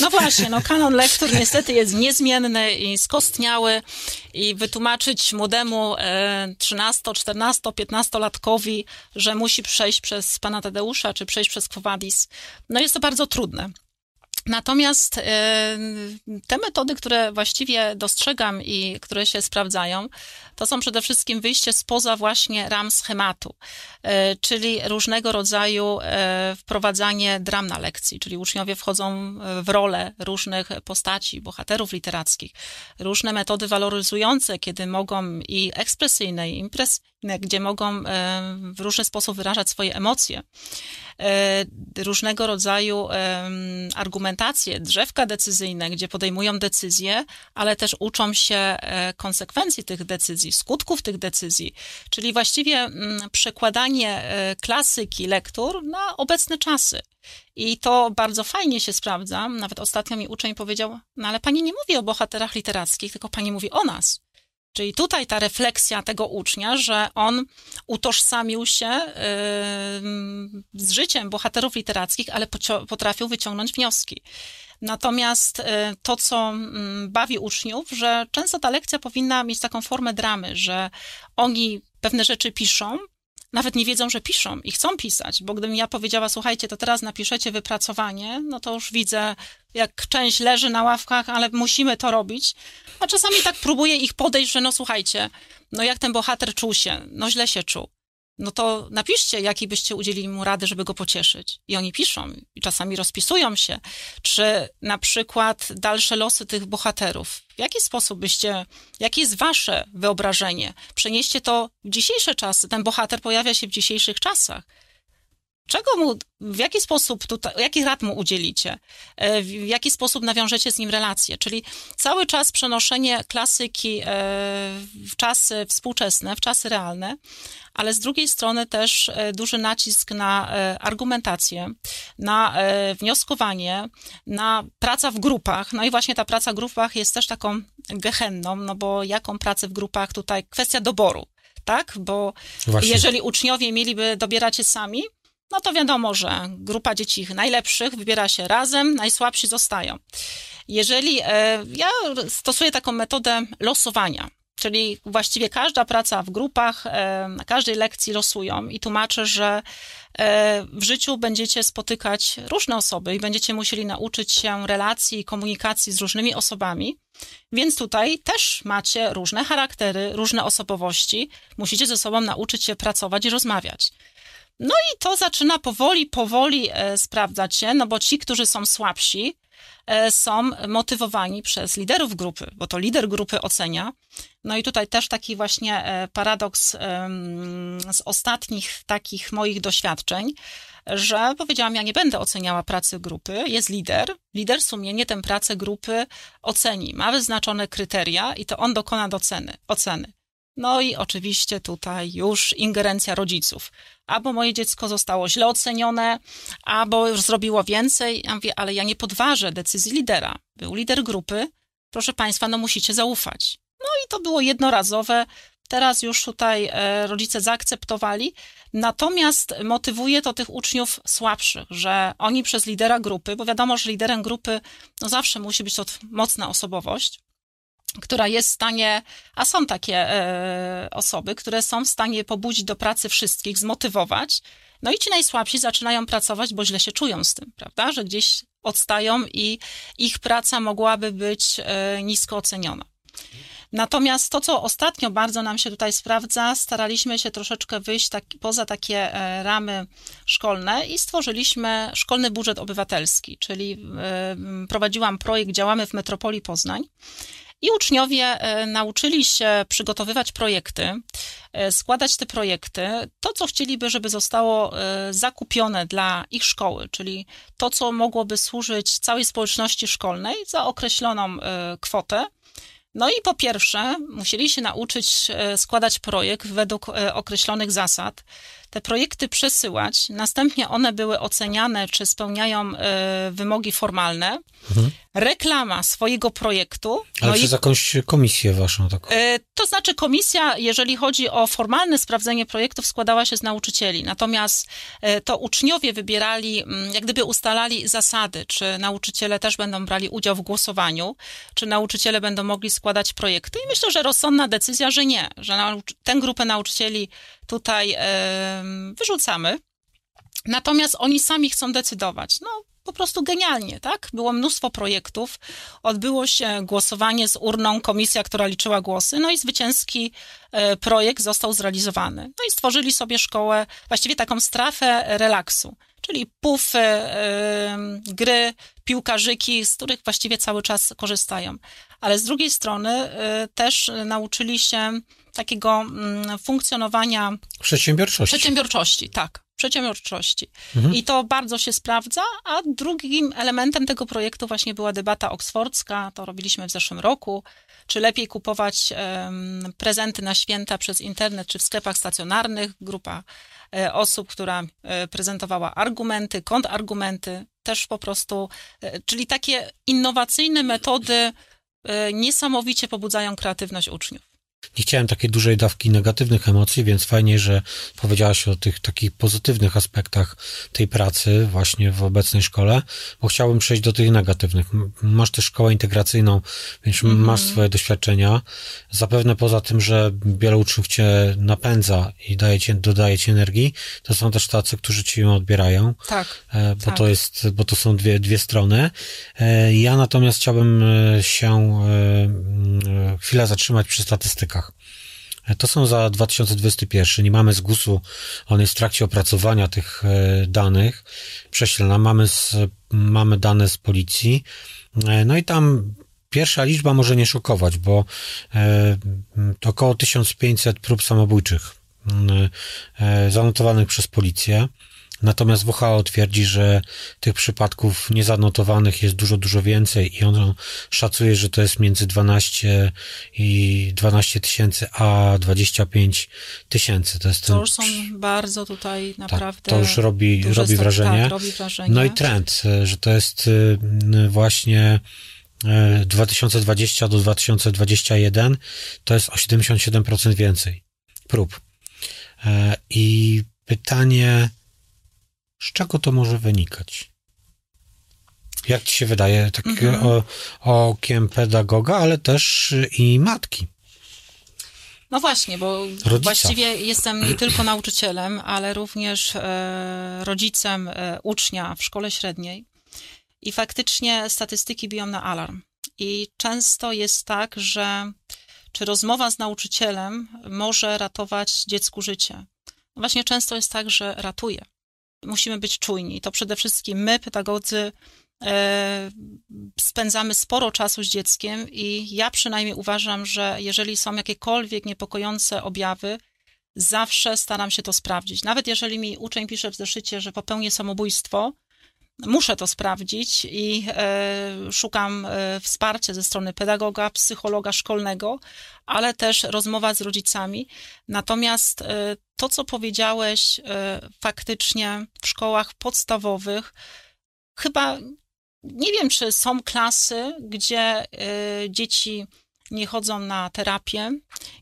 No właśnie, no kanon lektur niestety jest niezmienny i skostniały i wytłumaczyć młodemu 13, 14, 15 latkowi, że musi przejść przez pana Tadeusza, czy przejść przez Kwowadis, no jest to bardzo trudne. Natomiast e, te metody, które właściwie dostrzegam i które się sprawdzają, to są przede wszystkim wyjście spoza właśnie ram schematu, e, czyli różnego rodzaju e, wprowadzanie dram na lekcji, czyli uczniowie wchodzą w rolę różnych postaci, bohaterów literackich, różne metody waloryzujące, kiedy mogą i ekspresyjne, i impresyjne, gdzie mogą w różny sposób wyrażać swoje emocje, różnego rodzaju argumentacje, implementację, drzewka decyzyjne, gdzie podejmują decyzje, ale też uczą się e, konsekwencji tych decyzji, skutków tych decyzji, czyli właściwie mm, przekładanie e, klasyki lektur na obecne czasy. I to bardzo fajnie się sprawdza. Nawet ostatnio mi uczeń powiedział, no ale pani nie mówi o bohaterach literackich, tylko pani mówi o nas. Czyli tutaj ta refleksja tego ucznia, że on utożsamił się z życiem bohaterów literackich, ale potrafił wyciągnąć wnioski. Natomiast y, to, co mm, bawi uczniów, że często ta lekcja powinna mieć taką formę dramy, że oni pewne rzeczy piszą, nawet nie wiedzą, że piszą i chcą pisać, bo gdybym ja powiedziała, słuchajcie, to teraz napiszecie wypracowanie, no to już widzę, jak część leży na ławkach, ale musimy to robić. A czasami tak próbuję ich podejść, że no słuchajcie, no jak ten bohater czuł się, no źle się czuł no to napiszcie, jaki byście udzielili mu rady, żeby go pocieszyć. I oni piszą, i czasami rozpisują się, czy na przykład dalsze losy tych bohaterów. W jaki sposób byście, jakie jest wasze wyobrażenie? Przenieście to w dzisiejsze czasy. Ten bohater pojawia się w dzisiejszych czasach. Czego mu, w jaki sposób tutaj, jakich rad mu udzielicie? E, w jaki sposób nawiążecie z nim relacje? Czyli cały czas przenoszenie klasyki e, w czasy współczesne, w czasy realne, ale z drugiej strony też e, duży nacisk na argumentację, na wnioskowanie, na praca w grupach. No i właśnie ta praca w grupach jest też taką gehenną, no bo jaką pracę w grupach tutaj? Kwestia doboru tak? Bo Właśnie. jeżeli uczniowie mieliby dobierać się sami, no to wiadomo, że grupa dzieci najlepszych wybiera się razem, najsłabsi zostają. Jeżeli e, ja stosuję taką metodę losowania, czyli właściwie każda praca w grupach, e, na każdej lekcji losują i tłumaczę, że e, w życiu będziecie spotykać różne osoby i będziecie musieli nauczyć się relacji i komunikacji z różnymi osobami. Więc tutaj też macie różne charaktery, różne osobowości. Musicie ze sobą nauczyć się pracować i rozmawiać. No i to zaczyna powoli, powoli e, sprawdzać się, no bo ci, którzy są słabsi, e, są motywowani przez liderów grupy, bo to lider grupy ocenia. No i tutaj też taki właśnie e, paradoks z ostatnich takich moich doświadczeń, że powiedziałam, ja nie będę oceniała pracy grupy, jest lider, lider sumiennie tę pracę grupy oceni, ma wyznaczone kryteria i to on dokona doceny, oceny. No i oczywiście tutaj już ingerencja rodziców. Albo moje dziecko zostało źle ocenione, albo już zrobiło więcej. Ja mówię, ale ja nie podważę decyzji lidera. Był lider grupy. Proszę Państwa, no musicie zaufać. No i to było jednorazowe. Teraz już tutaj e, rodzice zaakceptowali. Natomiast motywuje to tych uczniów słabszych, że oni przez lidera grupy, bo wiadomo, że liderem grupy no zawsze musi być to mocna osobowość, która jest w stanie, a są takie e, osoby, które są w stanie pobudzić do pracy wszystkich, zmotywować. No i ci najsłabsi zaczynają pracować, bo źle się czują z tym, prawda? Że gdzieś odstają i ich praca mogłaby być e, nisko oceniona. Natomiast to, co ostatnio bardzo nam się tutaj sprawdza, staraliśmy się troszeczkę wyjść tak, poza takie e, ramy szkolne i stworzyliśmy szkolny budżet obywatelski, czyli e, prowadziłam projekt Działamy w Metropolii Poznań. I uczniowie e, nauczyli się przygotowywać projekty, e, składać te projekty, to co chcieliby, żeby zostało e, zakupione dla ich szkoły, czyli to, co mogłoby służyć całej społeczności szkolnej za określoną kwotę. No i po pierwsze, musieli się nauczyć składać projekt według określonych zasad te projekty przesyłać, następnie one były oceniane, czy spełniają y, wymogi formalne. Mhm. Reklama swojego projektu. Ale no przez i, jakąś komisję waszą taką? Y, to znaczy komisja, jeżeli chodzi o formalne sprawdzenie projektów, składała się z nauczycieli. Natomiast y, to uczniowie wybierali, mm, jak gdyby ustalali zasady, czy nauczyciele też będą brali udział w głosowaniu, czy nauczyciele będą mogli składać projekty. I myślę, że rozsądna decyzja, że nie, że tę grupę nauczycieli tutaj wyrzucamy. Natomiast oni sami chcą decydować. No, po prostu genialnie, tak? Było mnóstwo projektów, odbyło się głosowanie z urną, komisja, która liczyła głosy, no i zwycięski e, projekt został zrealizowany. No i stworzyli sobie szkołę, właściwie taką strefę relaksu, czyli pufy, gry, piłkarzyki, z których właściwie cały czas korzystają. Ale z drugiej strony e, też nauczyli się takiego mm, funkcjonowania. Przedsiębiorczości. Przedsiębiorczości, tak. Przedsiębiorczości. Mhm. I to bardzo się sprawdza, a drugim elementem tego projektu właśnie była debata oksfordzka, to robiliśmy w zeszłym roku, czy lepiej kupować um, prezenty na święta przez internet czy w sklepach stacjonarnych. Grupa e, osób, która e, prezentowała argumenty, kontrargumenty, też po prostu, e, czyli takie innowacyjne metody niesamowicie pobudzają kreatywność uczniów nie chciałem takiej dużej dawki negatywnych emocji, więc fajnie, że powiedziałaś o tych takich pozytywnych aspektach tej pracy właśnie w obecnej szkole, bo chciałbym przejść do tych negatywnych. Masz też szkołę integracyjną, więc mm -hmm. masz swoje doświadczenia. Zapewne poza tym, że wiele uczniów cię napędza i daje ci, dodaje ci energii, to są też tacy, którzy ci ją odbierają. Tak. E, bo tak. to jest, bo to są dwie, dwie strony. E, ja natomiast chciałbym e, się chwilę zatrzymać przy statystykach. To są za 2021. Nie mamy z GUS-u, on jest w trakcie opracowania tych e, danych. Prześlę nam, mamy, z, mamy dane z policji. E, no i tam pierwsza liczba może nie szokować, bo e, około 1500 prób samobójczych zanotowanych przez policję. Natomiast WHO twierdzi, że tych przypadków niezanotowanych jest dużo, dużo więcej i on szacuje, że to jest między 12 i 12 tysięcy a 25 tysięcy. To, jest to już są bardzo tutaj naprawdę. Tak, to już robi, robi, wrażenie. Tak, robi wrażenie. No i trend, że to jest y, właśnie 2020 y, do 2021 to jest o 77% więcej prób. E, I pytanie, z czego to może wynikać? Jak ci się wydaje, tak mhm. o, okiem pedagoga, ale też i matki? No właśnie, bo Rodzica. właściwie jestem nie tylko nauczycielem, ale również e, rodzicem e, ucznia w szkole średniej. I faktycznie statystyki biją na alarm. I często jest tak, że czy rozmowa z nauczycielem może ratować dziecku życie? No właśnie często jest tak, że ratuje musimy być czujni. To przede wszystkim my, pedagodzy, e, spędzamy sporo czasu z dzieckiem i ja przynajmniej uważam, że jeżeli są jakiekolwiek niepokojące objawy, zawsze staram się to sprawdzić. Nawet jeżeli mi uczeń pisze w zeszycie, że popełnię samobójstwo, muszę to sprawdzić i e, szukam e, wsparcia ze strony pedagoga, psychologa szkolnego, ale też rozmowa z rodzicami. Natomiast e, to, co powiedziałeś, faktycznie w szkołach podstawowych, chyba nie wiem, czy są klasy, gdzie dzieci nie chodzą na terapię,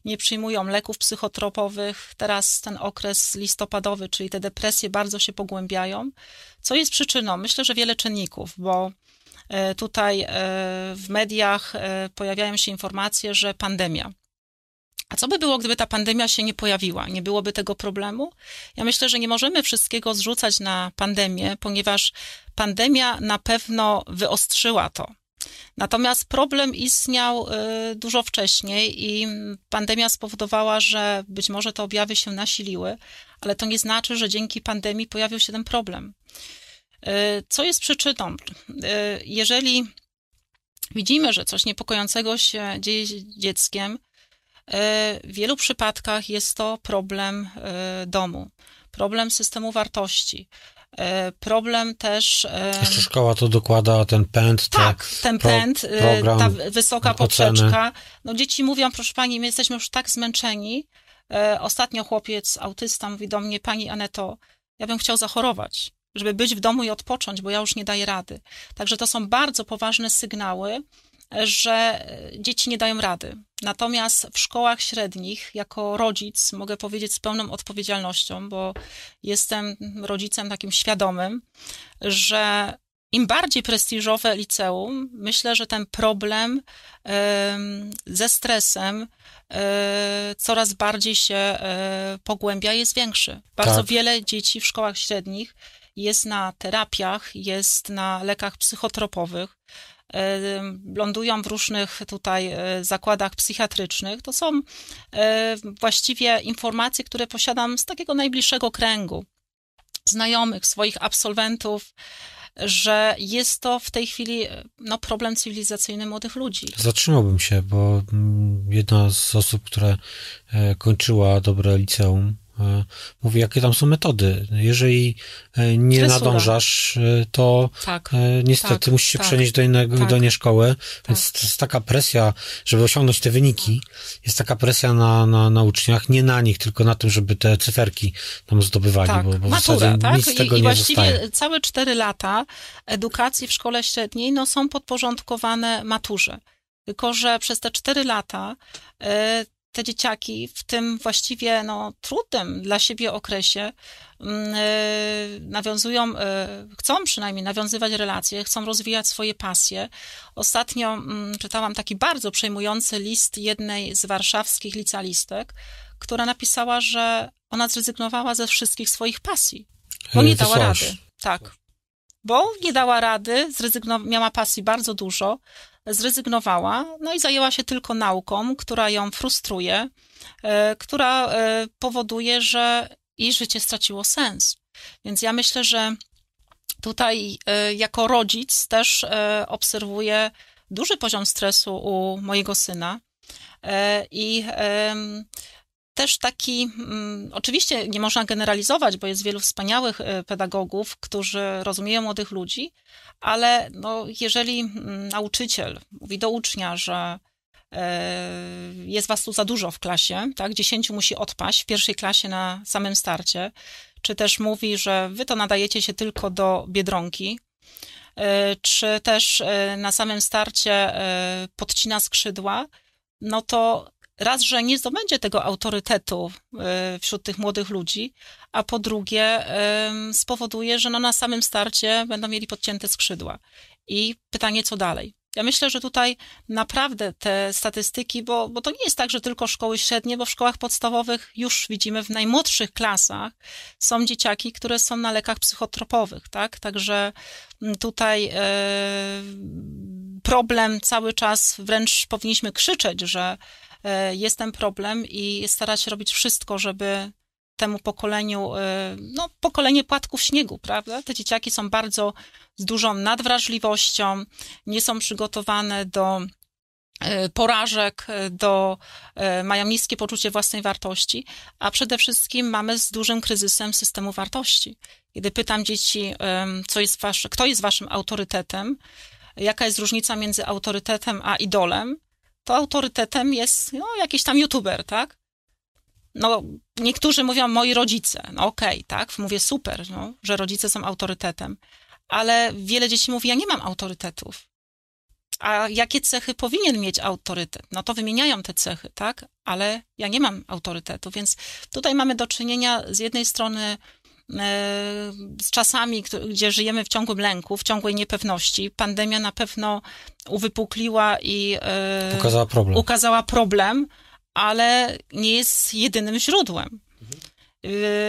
nie przyjmują leków psychotropowych. Teraz ten okres listopadowy, czyli te depresje bardzo się pogłębiają. Co jest przyczyną? Myślę, że wiele czynników, bo e, tutaj w mediach pojawiają się informacje, że pandemia. A co by było, gdyby ta pandemia się nie pojawiła? Nie byłoby tego problemu? Ja myślę, że nie możemy wszystkiego zrzucać na pandemię, ponieważ pandemia na pewno wyostrzyła to. Natomiast problem istniał dużo wcześniej i pandemia spowodowała, że być może te objawy się nasiliły, ale to nie znaczy, że dzięki pandemii pojawił się ten problem. Y, co jest przyczyną? Y, jeżeli widzimy, że coś niepokojącego się dzieje z dzieckiem, w wielu przypadkach jest to problem domu, problem systemu wartości, E, problem też. E, Jeszcze szkoła to dokłada ten pęd. Tak, ten pęd, e, program, ta wysoka poprzeczka. No dzieci mówią, proszę pani, my jesteśmy już tak zmęczeni. Ostatnio chłopiec autysta mówi do mnie, pani Aneto, ja bym chciał zachorować, żeby być w domu i odpocząć, bo ja już nie daję rady. Także to są bardzo poważne sygnały, że dzieci nie dają rady. Natomiast w szkołach średnich, jako rodzic, mogę powiedzieć z pełną odpowiedzialnością, bo jestem rodzicem takim świadomym, że im bardziej prestiżowe liceum, myślę, że ten problem ze stresem e, coraz bardziej się e, pogłębia, jest większy. Bardzo tak. wiele dzieci w szkołach średnich jest na terapiach, jest na lekach psychotropowych lądują w różnych tutaj e, zakładach psychiatrycznych, to są e, właściwie informacje, które posiadam z takiego najbliższego kręgu znajomych, swoich absolwentów, że jest to w tej chwili no, problem cywilizacyjny młodych ludzi. Zatrzymałbym się, bo mm, jedna z osób, która e, kończyła dobre liceum, E, mówi, jakie tam są metody. Jeżeli e, nie Tresura. nadążasz, e, to tak, niestety tak, musisz się tak, przenieść do, innego, tak, do innej szkoły, więc to jest taka presja, żeby osiągnąć te wyniki, jest taka presja na, na, na uczniach, nie na nich, tylko na tym, żeby te cyferki tam zdobywali, tak, bo, bo matura, tak? nic z tego I, i nie właściwie zostaje. całe cztery lata edukacji w szkole średniej no, są podporządkowane maturze. Tylko, że przez te cztery lata te dzieciaki w tym właściwie no, trudnym dla siebie okresie mm, e, nawiązują, e, chcą przynajmniej nawiązywać relacje, chcą rozwijać swoje pasje. Ostatnio mm, czytałam taki bardzo przejmujący list jednej z warszawskich licealistek, która napisała, że ona zrezygnowała ze wszystkich swoich pasji, bo nie dała rady. Tak. Bo nie dała rady, miała pasji bardzo dużo, zrezygnowała, no i zajęła się tylko nauką, która ją frustruje, e, która e, powoduje, że jej życie straciło sens. Więc ja myślę, że tutaj e, jako rodzic też obserwuję duży poziom stresu u mojego syna i też taki, mm, oczywiście nie można generalizować, bo jest wielu wspaniałych pedagogów, którzy rozumieją młodych ludzi, ale no, jeżeli mm, nauczyciel mówi do ucznia, że e, jest was tu za dużo w klasie, tak? Dziesięciu musi odpaść w pierwszej klasie na samym starcie, czy też mówi, że wy to nadajecie się tylko do biedronki, e, czy też na samym starcie podcina skrzydła, no to raz, że nie zdobędzie tego autorytetu e, wśród tych młodych ludzi, a po drugie spowoduje, że no na samym starcie będą mieli podcięte skrzydła. I pytanie, co dalej? Ja myślę, że tutaj naprawdę te statystyki, bo, bo to nie jest tak, że tylko szkoły średnie, bo w szkołach podstawowych już widzimy w najmłodszych klasach są dzieciaki, które są na lekach psychotropowych, tak? Także mm, tutaj e, problem cały czas, wręcz powinniśmy krzyczeć, że jest ten problem i starać się robić wszystko, żeby temu pokoleniu, e, no pokolenie płatków śniegu, prawda? Te dzieciaki są bardzo z dużą nadwrażliwością, nie są przygotowane do e, porażek, do, mają niskie poczucie własnej wartości, a przede wszystkim mamy z dużym kryzysem systemu wartości. Kiedy pytam dzieci, co jest wasze, kto jest waszym autorytetem, jaka jest różnica między autorytetem a idolem, to autorytetem jest no, jakiś tam youtuber, tak? No, niektórzy mówią moi rodzice. No okej, okay, tak? Mówię super, no, że rodzice są autorytetem. Ale wiele dzieci mówi, ja nie mam autorytetów. A jakie cechy powinien mieć autorytet? No to wymieniają te cechy, tak? Ale ja nie mam autorytetu, więc tutaj mamy do czynienia z jednej strony z czasami, gdzie żyjemy w ciągłym lęku, w ciągłej niepewności. Pandemia na pewno uwypukliła i e, ukazała problem. ukazała problem, ale nie jest jedynym źródłem.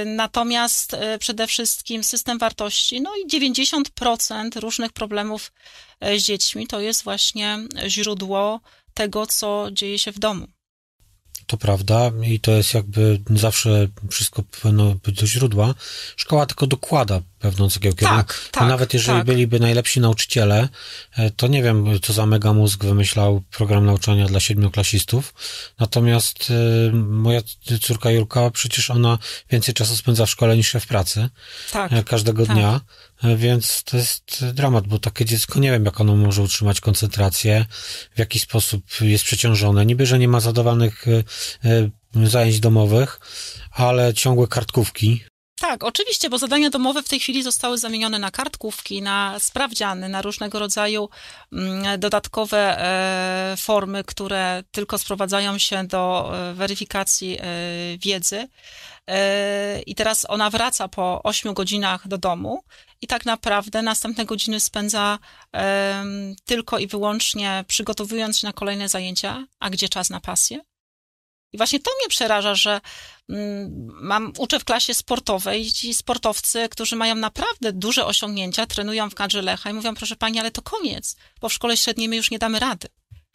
Natomiast przede wszystkim system wartości, no i 90% różnych problemów z dziećmi to jest właśnie źródło tego, co dzieje się w domu. To prawda i to jest jakby zawsze wszystko powinno być do źródła. Szkoła tylko dokłada pewną cegiełkę. Tak, tak, nawet jeżeli tak. byliby najlepsi nauczyciele, e, to nie wiem, co za mega mózg wymyślał program nauczania dla siedmioklasistów. Natomiast e, moja córka Jurka, przecież ona więcej czasu spędza w szkole niż w pracy. Tak, e, każdego tak. dnia. Więc to jest dramat, bo takie dziecko nie wiem, jak ono może utrzymać koncentrację, w jaki sposób jest przeciążone. Niby, że nie ma zadawalnych zajęć domowych, ale ciągłe kartkówki, tak, oczywiście, bo zadania domowe w tej chwili zostały zamienione na kartkówki, na sprawdziany, na różnego rodzaju mm, dodatkowe e, formy, które tylko sprowadzają się do e, weryfikacji e, wiedzy. I teraz ona wraca po 8 godzinach do domu i tak naprawdę następne godziny spędza tylko i wyłącznie przygotowując się na kolejne zajęcia, a gdzie czas na pasję? I właśnie to mnie przeraża, że mm, mam, uczę w klasie sportowej i ci sportowcy, którzy mają naprawdę duże osiągnięcia, trenują w kadrze Lecha i mówią, proszę pani, ale to koniec, bo w szkole średniej my już nie damy rady.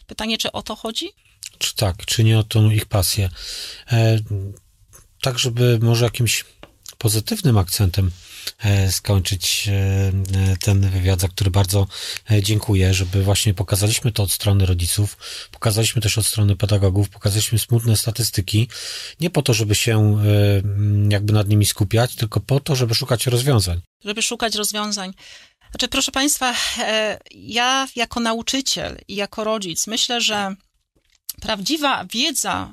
Pytanie, czy o to chodzi? Czy tak, czy nie o tą ich pasję. E, tak, żeby może jakimś pozytywnym akcentem skończyć e, ten wywiad, za który bardzo e, dziękuję, żeby właśnie pokazaliśmy to od strony rodziców, pokazaliśmy też od strony pedagogów, pokazaliśmy smutne statystyki, nie po to, żeby się jakby nad nimi skupiać, tylko po to, żeby szukać rozwiązań. Żeby szukać rozwiązań. Znaczy, proszę Państwa, ja jako nauczyciel i jako rodzic myślę, że prawdziwa wiedza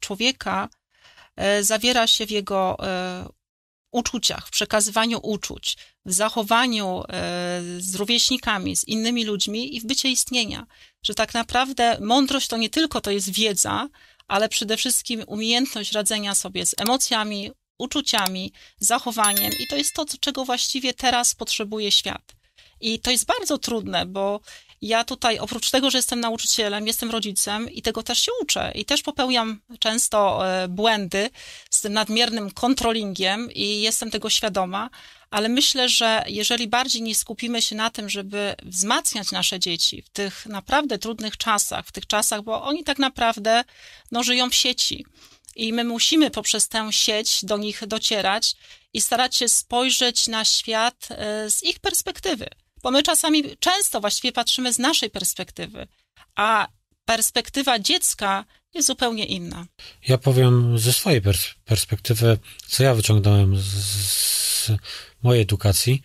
człowieka zawiera się w jego uczuciach, w przekazywaniu uczuć, w zachowaniu e, z rówieśnikami, z innymi ludźmi i w bycie istnienia. Że tak naprawdę mądrość to nie tylko to jest wiedza, ale przede wszystkim umiejętność radzenia sobie z emocjami, uczuciami, zachowaniem i to jest to, czego właściwie teraz potrzebuje świat. I to jest bardzo trudne, bo ja tutaj oprócz tego, że jestem nauczycielem, jestem rodzicem i tego też się uczę i też popełniam często e, błędy z tym nadmiernym kontrolingiem i jestem tego świadoma, ale myślę, że jeżeli bardziej nie skupimy się na tym, żeby wzmacniać nasze dzieci w tych naprawdę trudnych czasach, w tych czasach, bo oni tak naprawdę no, żyją w sieci. I my musimy poprzez tę sieć do nich docierać i starać się spojrzeć na świat e, z ich perspektywy bo my czasami często właściwie patrzymy z naszej perspektywy, a perspektywa dziecka jest zupełnie inna. Ja powiem ze swojej pers perspektywy, co ja wyciągnąłem z, z mojej edukacji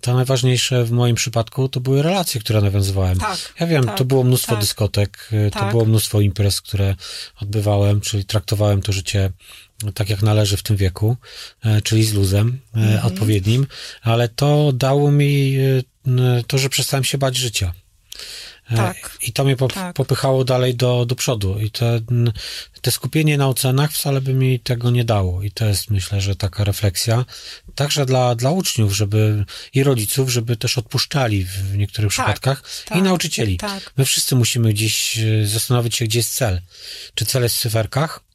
to najważniejsze w moim przypadku to były relacje, które nawiązywałem. Tak, ja wiem, tak, to było mnóstwo tak, dyskotek, y, to tak. było mnóstwo imprez, które odbywałem, czyli traktowałem to życie tak jak należy w tym wieku, y, czyli z luzem mm -hmm. odpowiednim, ale to dało mi to, że przestałem się bać życia. E, tak. I to mnie pop tak. popychało dalej do, do przodu. I te, te skupienie na ocenach wcale by mi tego nie dało. I to jest, myślę, że taka refleksja także dla, dla uczniów, żeby i rodziców, żeby też odpuszczali w niektórych tak, przypadkach tak, i nauczycieli. Tak. My wszyscy musimy gdzieś e, zastanowić się, gdzie jest cel. Czy cel jest w cyferkach?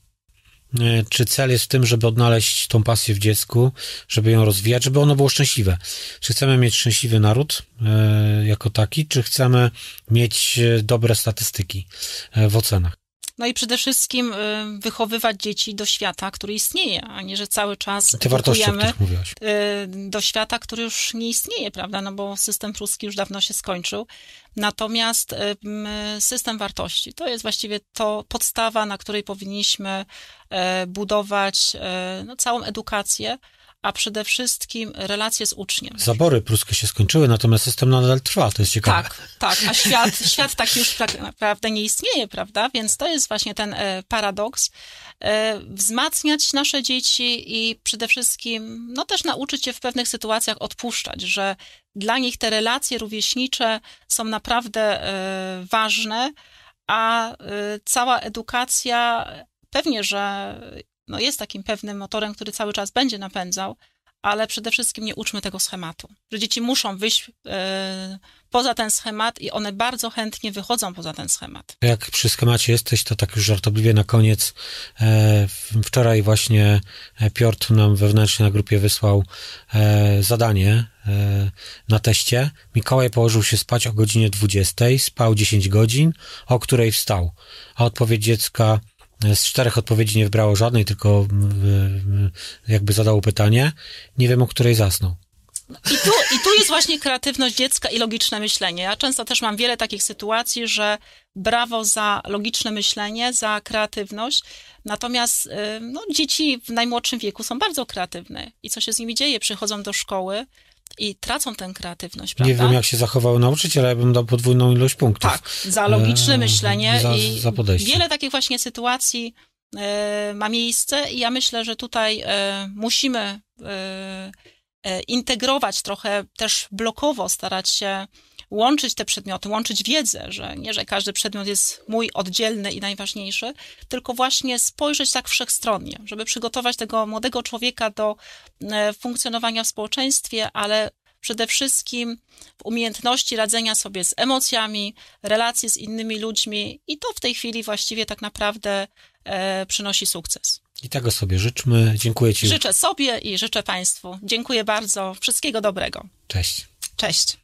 E, czy cel jest w tym, żeby odnaleźć tą pasję w dziecku, żeby ją rozwijać, żeby ono było szczęśliwe? Czy chcemy mieć szczęśliwy naród e, jako taki, czy chcemy mieć e, dobre statystyki w ocenach? No i przede wszystkim wychowywać dzieci do świata, który istnieje, a nie, że cały czas Te wartości, mówiłaś. do świata, który już nie istnieje, prawda? No bo system pruski już dawno się skończył. Natomiast system wartości to jest właściwie to podstawa, na której powinniśmy budować no, całą edukację, a przede wszystkim relacje z uczniem. Zabory pruskie się skończyły, natomiast system nadal trwa, to jest ciekawe. Tak, tak, a świat, świat taki już tak naprawdę nie istnieje, prawda? Więc to jest właśnie ten e, paradoks. Wzmacniać nasze dzieci i przede wszystkim, no też nauczyć się w pewnych sytuacjach odpuszczać, że dla nich te relacje rówieśnicze są naprawdę e, ważne, a e, cała edukacja pewnie, że no jest takim pewnym motorem, który cały czas będzie napędzał, ale przede wszystkim nie uczmy tego schematu. Że dzieci muszą wyjść e, poza ten schemat i one bardzo chętnie wychodzą poza ten schemat. Jak przy schemacie jesteś, to tak już żartobliwie na koniec. E, wczoraj właśnie Piotr nam wewnętrznie na grupie wysłał e, zadanie e, na teście. Mikołaj położył się spać o godzinie 20, spał 10 godzin, o której wstał. A odpowiedź dziecka z czterech odpowiedzi nie wybrało żadnej, tylko jakby zadało pytanie. Nie wiem, o której zasnął. I tu, I tu jest właśnie kreatywność dziecka i logiczne myślenie. Ja często też mam wiele takich sytuacji, że brawo za logiczne myślenie, za kreatywność. Natomiast no, dzieci w najmłodszym wieku są bardzo kreatywne. I co się z nimi dzieje? Przychodzą do szkoły, i tracą tę kreatywność, prawda? Nie wiem, jak się zachował nauczyciel, ale bym dał podwójną ilość punktów. Tak, za logiczne e, myślenie za, i za podejście. wiele takich właśnie sytuacji e, ma miejsce i ja myślę, że tutaj e, musimy integrować trochę też blokowo, starać się łączyć te przedmioty, łączyć wiedzę, że nie, że każdy przedmiot jest mój oddzielny i najważniejszy, tylko właśnie spojrzeć tak wszechstronnie, żeby przygotować tego młodego człowieka do e, funkcjonowania w społeczeństwie, ale przede wszystkim w umiejętności radzenia sobie z emocjami, relacji z innymi ludźmi i to w tej chwili właściwie tak naprawdę e, przynosi sukces. I tego sobie życzmy. Dziękuję Ci. Życzę sobie i życzę Państwu. Dziękuję bardzo. Wszystkiego dobrego. Cześć. Cześć.